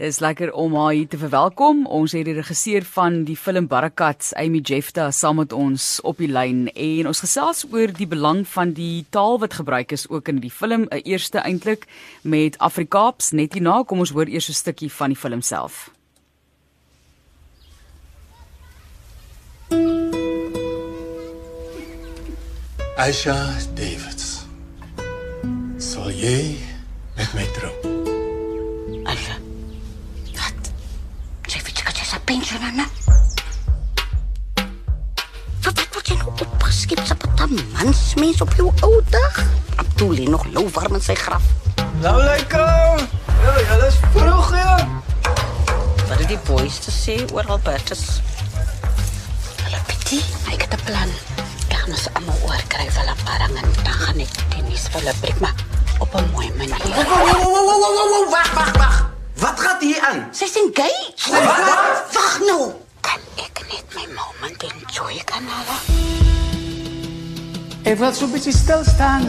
Dit is lekker om haar hier te verwelkom. Ons het die regisseur van die film Barakat, Amy Jefta, saam met ons op die lyn en ons gesels oor die belang van die taal wat gebruik is ook in die film. 'n Eerste eintlik met Afrikaans net hierna. Kom ons hoor eers 'n stukkie van die film self. Aisha Davids. Sal jy met my trou? Jy is 'n pensionaar. Wat wat wat jy nou opgeskep sa patamans mens op jou ou dag? Abdul nog lou warm in sy graf. Nou lekker. Ja, julle is vroeg ja. Wat het die boys te sê oor Albertus? Hulle Pietie, ek het 'n plan. Ek gaan ons almal oorkry vir 'n parang en dan gaan ek die nuus vir hulle breek maar op 'n mooi manier. Wag, wag, wag. Wat gaan hier aan? Sy's engaged. Wat? Wag nou. Kan ek net my moment enjoy kan hulle? Ek wil so 'n bietjie stil staan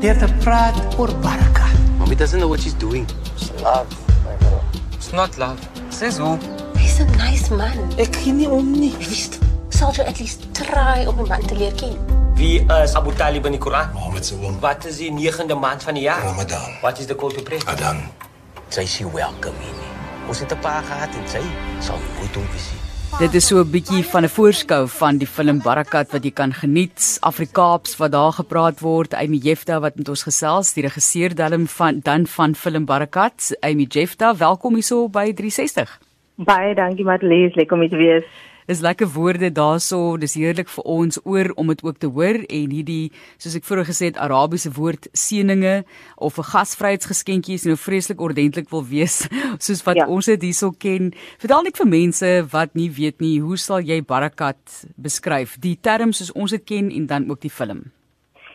deur te praat oor Baraka. Mommy doesn't know what she's doing. It's not love. Says who? He's a nice man. Ek gee nie om nie. Wist, sal jy at least try om 'n man te leer ken? Wie is Abu Talib in die Koran? Mohammed se oom Wat is die 9de maand van die jaar? Ramadan. What is the call to pray? Adan. Sy sê welcome hier. Ons het 'n paar gehad en sy sal nooit hom weer sien. Dit is so 'n bietjie van 'n voorskou van die film Barakat wat jy kan geniet. Afrikaans wat daar gepraat word. Amy Jefta wat met ons gesels, die regisseur dan van dan van film Barakat. Amy Jefta, welkom hierso by 360. Baie dankie Matlies, lekker om hier te wees. Dis lekker woorde daarso. Dis heerlik vir ons oor om dit ook te hoor en hierdie soos ek vroeër gesê het Arabiese woord seëninge of 'n gasvryheidsgeskenkie is nou vreeslik ordentlik wil wees soos wat ja. ons dit hierso ken. Vertel net vir mense wat nie weet nie, hoe sal jy barakat beskryf? Die term soos ons dit ken en dan ook die film.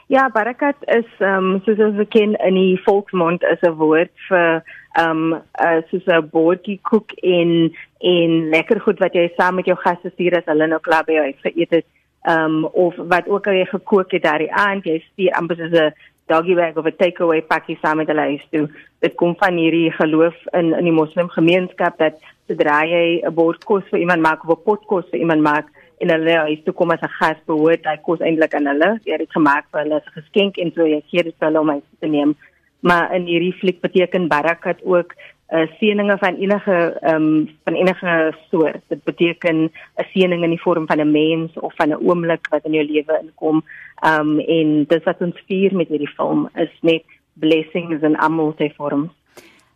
Ja, barakat is ehm um, soos ons ken in die volksmond is 'n woord vir ehm um, soos 'n bordjie koek en en lekker goed wat jy saam met jou gaste stuur as hulle nou klaar by jou huis geëet het. Ehm um, of wat ook al jy gekook het daai aand, jy stuur amper soos 'n doggy bag of 'n takeaway pakkie saam met hulle huis toe. Dit kom van hierdie geloof in in die moslim gemeenskap dat sodra jy 'n bord kos vir iemand maak of 'n pot kos vir iemand maak en hulle huis toe kom as 'n gas behoort, hy kos eintlik aan hulle. Jy het dit gemaak vir hulle as 'n geskenk en so jy gee dit vir hulle om hy te neem. Maar in hierdie fliek beteken barakat ook 'n uh, seëninge van enige ehm um, van enige soort. Dit beteken 'n seëning in die vorm van 'n mens of van 'n oomblik wat in jou lewe inkom. Ehm um, en dis wat ons vier met hierdie film is net blessings in almal se vorms.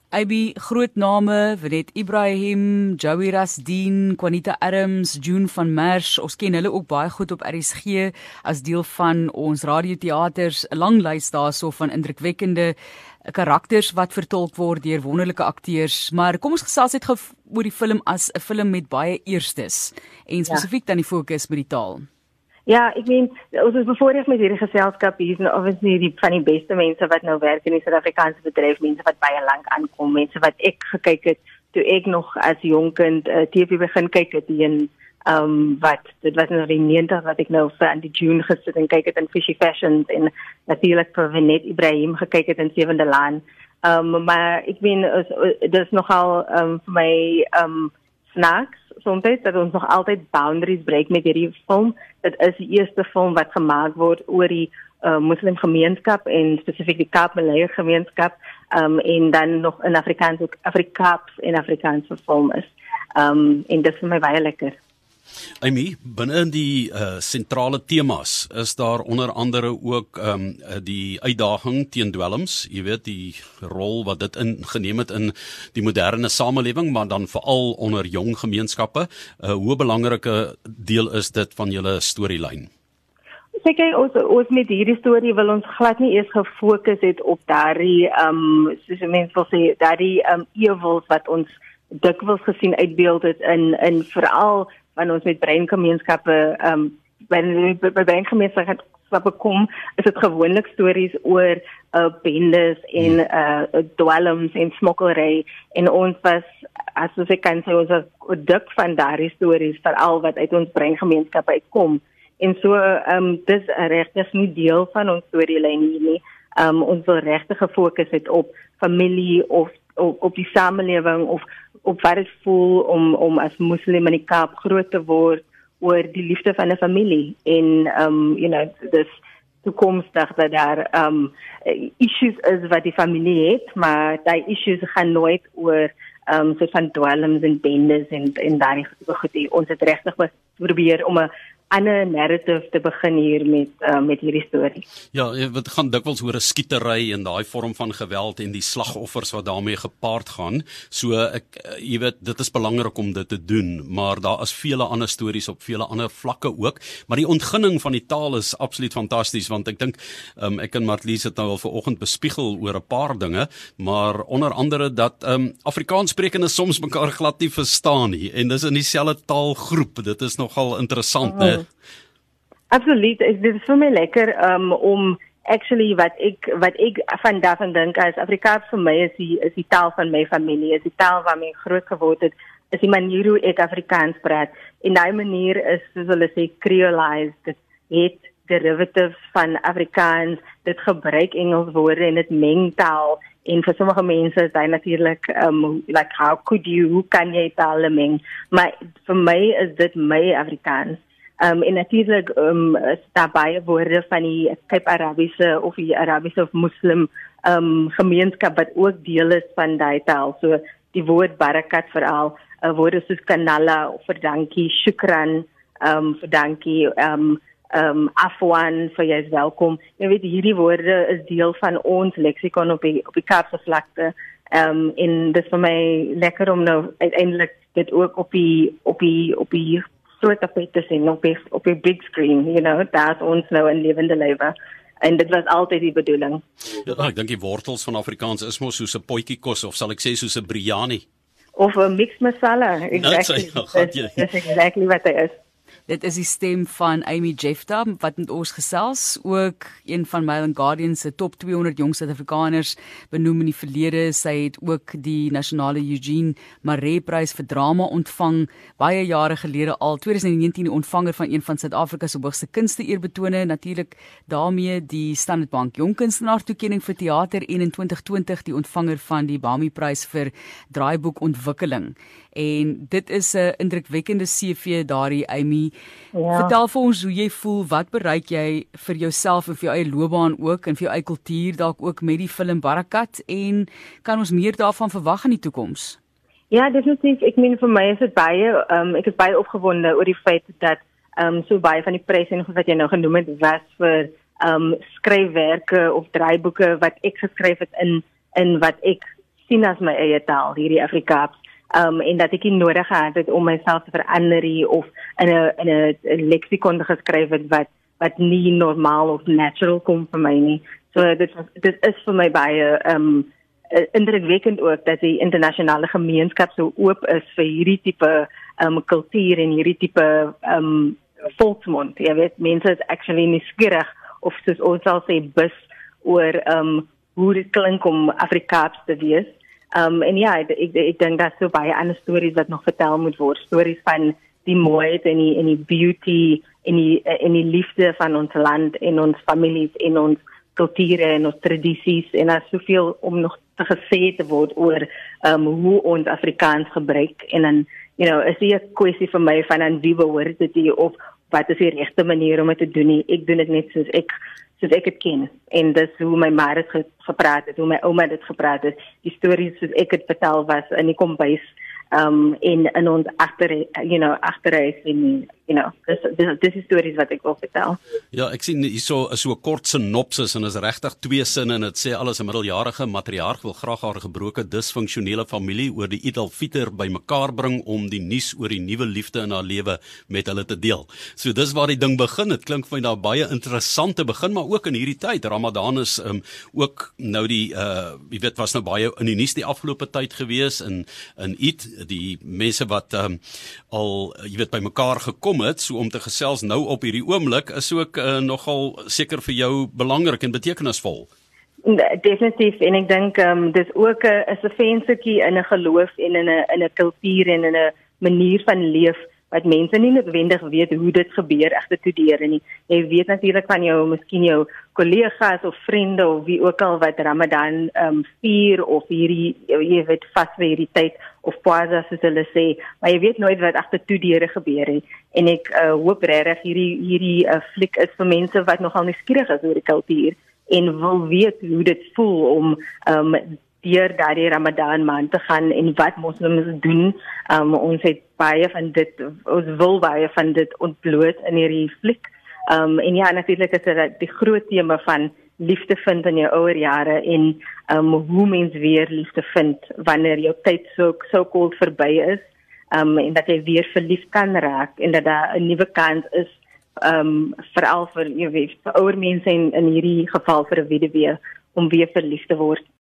IB groot name, Venet Ibrahim, Joey Rasdien, Quanita Adams, June van Merch. Ons ken hulle ook baie goed op RSG as deel van ons radioteaters, 'n lang lys daarso van indrukwekkende karakters wat vertolk word deur wonderlike akteurs. Maar kom ons gesels net gou oor die film as 'n film met baie eerstes en spesifiek ja. dan die fokus met die taal. Ja, ek meen ons is bevoorreg met hierdie geselskap hier is nou die van die beste mense wat nou werk in die Suid-Afrikaanse bedryf, mense wat baie lank aankom, mense wat ek gekyk het toe ek nog as jong kind uh, TV begin kyk het in ehm um, wat dit was nou die 90 wat ek nou vir Andy June gesit en kyk het in Fishy Fashions en natuurlik vir Venet Ibrahim gekyk het in Sewende Laan. Ehm um, maar ek meen dis nogal ehm um, vir my ehm um, snacks soms dat ons nog altyd boundaries breek met hierdie film. Dit is die eerste film wat gemaak word oor die uh, moslim gemeenskap en spesifiek die Kaap Malay gemeenskap um, en dan nog in Afrikaans ook Afrikaans en Afrikaans verfilm is. Um, en dit is vir my baie lekker. Amy, binne die sentrale uh, temas is daar onder andere ook ehm um, die uitdaging teen dwelms, jy weet die rol wat dit ingeneem het in die moderne samelewing, maar dan veral onder jong gemeenskappe. 'n uh, Hoe belangrike deel is dit van julle storielyn? Seker ons ons met hierdie storie wil ons glad nie eers gefokus het op daardie ehm um, soos mense wil sê daardie ehm um, ewels wat ons dikwels gesien uitbeeld het in in veral wanneer ons met breingemeenskappe ehm um, wanneer by, by breingemeenskappe wat bekom is dit gewoonlik stories oor uh bendes en uh dwelms en smokkelry. En ons was as ons kan sê ons was dik van daardie stories veral wat uit ons breingemeenskappe uitkom. En so ehm um, dis regtig nie deel van ons storielyn hier nie. Ehm um, ons wil regtig gefokus het op familie of op, op die samelewing of op wat dit voel om om as moslim in die Kaap groot te word oor die liefde van 'n familie. En um you know dis toekomstig dat daar um issues is wat die familie het maar daai issues gaan nooit oor um so van dwelms en bendes en en daai goed ons het regtig probeer om 'n ander narrative te begin hier met uh, met hierdie storie. Ja, wat gaan dikwels oor 'n skietery en daai vorm van geweld en die slagoffers wat daarmee gepaard gaan. So ek uh, jy weet dit is belangrik om dit te doen, maar daar is vele ander stories op vele ander vlakke ook, maar die ontginning van die taal is absoluut fantasties want ek dink um, ek en Marlies het nou al vanoggend bespiegel oor 'n paar dinge, maar onder andere dat um, Afrikaanssprekende soms mekaar glad nie verstaan nie en dis in dieselfde taalgroep. Dit is nogal interessant, oh. Né? Absoluut, dit is vir my lekker um, om actually wat ek wat ek van daarvan dink as Afrikaans vir my is die is die taal van my familie, is die taal waarmee ek groot geword het, is die manier hoe ek Afrikaans praat. En daai manier is soos hulle sê creolized, dit het derivatives van Afrikaans, dit gebruik Engels woorde en dit meng taal en vir sommige mense is dit natuurlik um like how could you hoe kan jy taal meng? Maar vir my is dit my Afrikaans Um en natuurlik um is daar baie woorde van die Cape Arabiese of die Arabiese of Muslim um gemeenskap wat ook deel is van daai taal. So die woord barakat veral, uh, woorde soos kanala of vir dankie, shukran, um vir dankie, um um afwan vir jy is welkom. Jy weet hierdie woorde is deel van ons leksikon op die op die Kaapse vlakte. Um en dit vir my lekker om nou uiteindelik dit ook op die op die op die groot afet te sien op die, op die big screen, you know, dat ons nou in lewende lewe en dit was altyd die bedoeling. Ja, ek dink die wortels van Afrikaans is mos soos 'n potjie kos of sal ek sê soos 'n biryani of 'n mix masala. Exactly. Nou, ja, Dis exactly wat dit is. Dit is die stem van Amy Jefta wat met ons gesels, ook een van Mail and Guardian se top 200 jong Suid-Afrikaners benoem in die verlede. Sy het ook die nasionale Eugene Maree Prys vir drama ontvang baie jare gelede al 2019 die ontvanger van een van Suid-Afrika se hoogste kunste eerbetone natuurlik daarmee die Standard Bank Jong Kunstenaar toekenning vir teater en in 2020 die ontvanger van die Bami Prys vir draaiboekontwikkeling en dit is 'n indrukwekkende CV daardie Amy. Ja. Vertel vir ons hoe jy voel, wat bereik jy vir jouself en vir jou eie loopbaan ook en vir jou eie kultuur dalk ook met die film Barakat en kan ons meer daarvan verwag in die toekoms? Ja, definitief. Ek meen vir my is dit baie um, ek is baie opgewonde oor die feit dat ehm um, so baie van die pryse en wat jy nou genoem het was vir ehm um, skryfwerke of draaiboeke wat ek geskryf het in in wat ek sien as my eie taal, hierdie Afrikaans um en dat ek nie nodig gehad het om myself te verander of in 'n in 'n leksikon geskryf het wat wat nie normaal of natural kom vir my nie. So dit dit is vir my baie um indrukwekkend ook dat die internasionale gemeenskap so oop is vir hierdie tipe um kultuur en hierdie tipe um volksmond. Jy weet mense is actually nie skieurig of soos ons sal sê bus oor um hoe dit klink om Afrikaans te wees. Um en ja, ek ek, ek dink daar's so baie ander stories wat nog vertel moet word, stories van die mooiheid en die en die beauty en die en die liefde van ons land en ons families en ons kulture en ons tradisies en daar's soveel om nog te gesê te word oor um hoe ons Afrikaans gebruik. En dan you know, is dit 'n kwessie vir my van aan wie behoort dit of wat is die regte manier om dit te doen nie. Ek doen dit net soos ek soos ek dit ken en dis hoe my ma het gepraat het, hoe my ouma dit gepraat het. Die stories soos ek dit vertel was in die kombuis um in in ons agter you know agterhuis en you know dis dis dis is stories wat ek wil vertel. Ja, ek sien hierso is so 'n kort sinopsis en is regtig twee sinne en dit sê alles 'n middeljarige matriarg wil graag haar gebroke disfunksionele familie oor die Eid al-Fitr bymekaar bring om die nuus oor die nuwe liefde in haar lewe met hulle te deel. So dis waar die ding begin. Dit klink vir my daar baie interessante begin, maar ook in hierdie tyd Ramadan is um ook nou die uh jy weet was nou baie in die nuus die afgelope tyd gewees in in Eid die mense wat um al jy weet bymekaar gekom gekom het so om te gesels nou op hierdie oomblik is ook uh, nogal seker vir jou belangrik en betekenisvol. Definitief en ek dink ehm um, dis ook 'n is 'n venstertjie in 'n geloof en in 'n in 'n kultuur en in 'n manier van leef wat mense nie noodwendig weet hoe dit gebeur egte toedere nie. Jy weet natuurlik van jou miskien jou kollegas of vriende of wie ook al wat Ramadan ehm um, vier of hierdie jy weet vas vir hierdie tyd of pausa soos hulle sê, maar jy weet nooit wat agter toedere gebeur nie. En ek uh, hoop regtig hierdie hierdie uh, fliek is vir mense wat nogal nuuskierig is oor die kultuur en wil weet hoe dit voel om um, deur daardie Ramadan maand te gaan en wat moslims doen. Um ons het baie van dit ons wil baie van dit ontbloot in hierdie fliek. Um en ja, natuurlik is dit die groot tema van liefde vind in jou ouer jare en um hoe mens weer liefde vind wanneer jou tyd so so kort verby is. Um en dat jy weer verlief kan raak en dat daar 'n nuwe kans is um veral vir jy weet vir ouer mense en in hierdie geval vir 'n weduwee om weer verlief te word.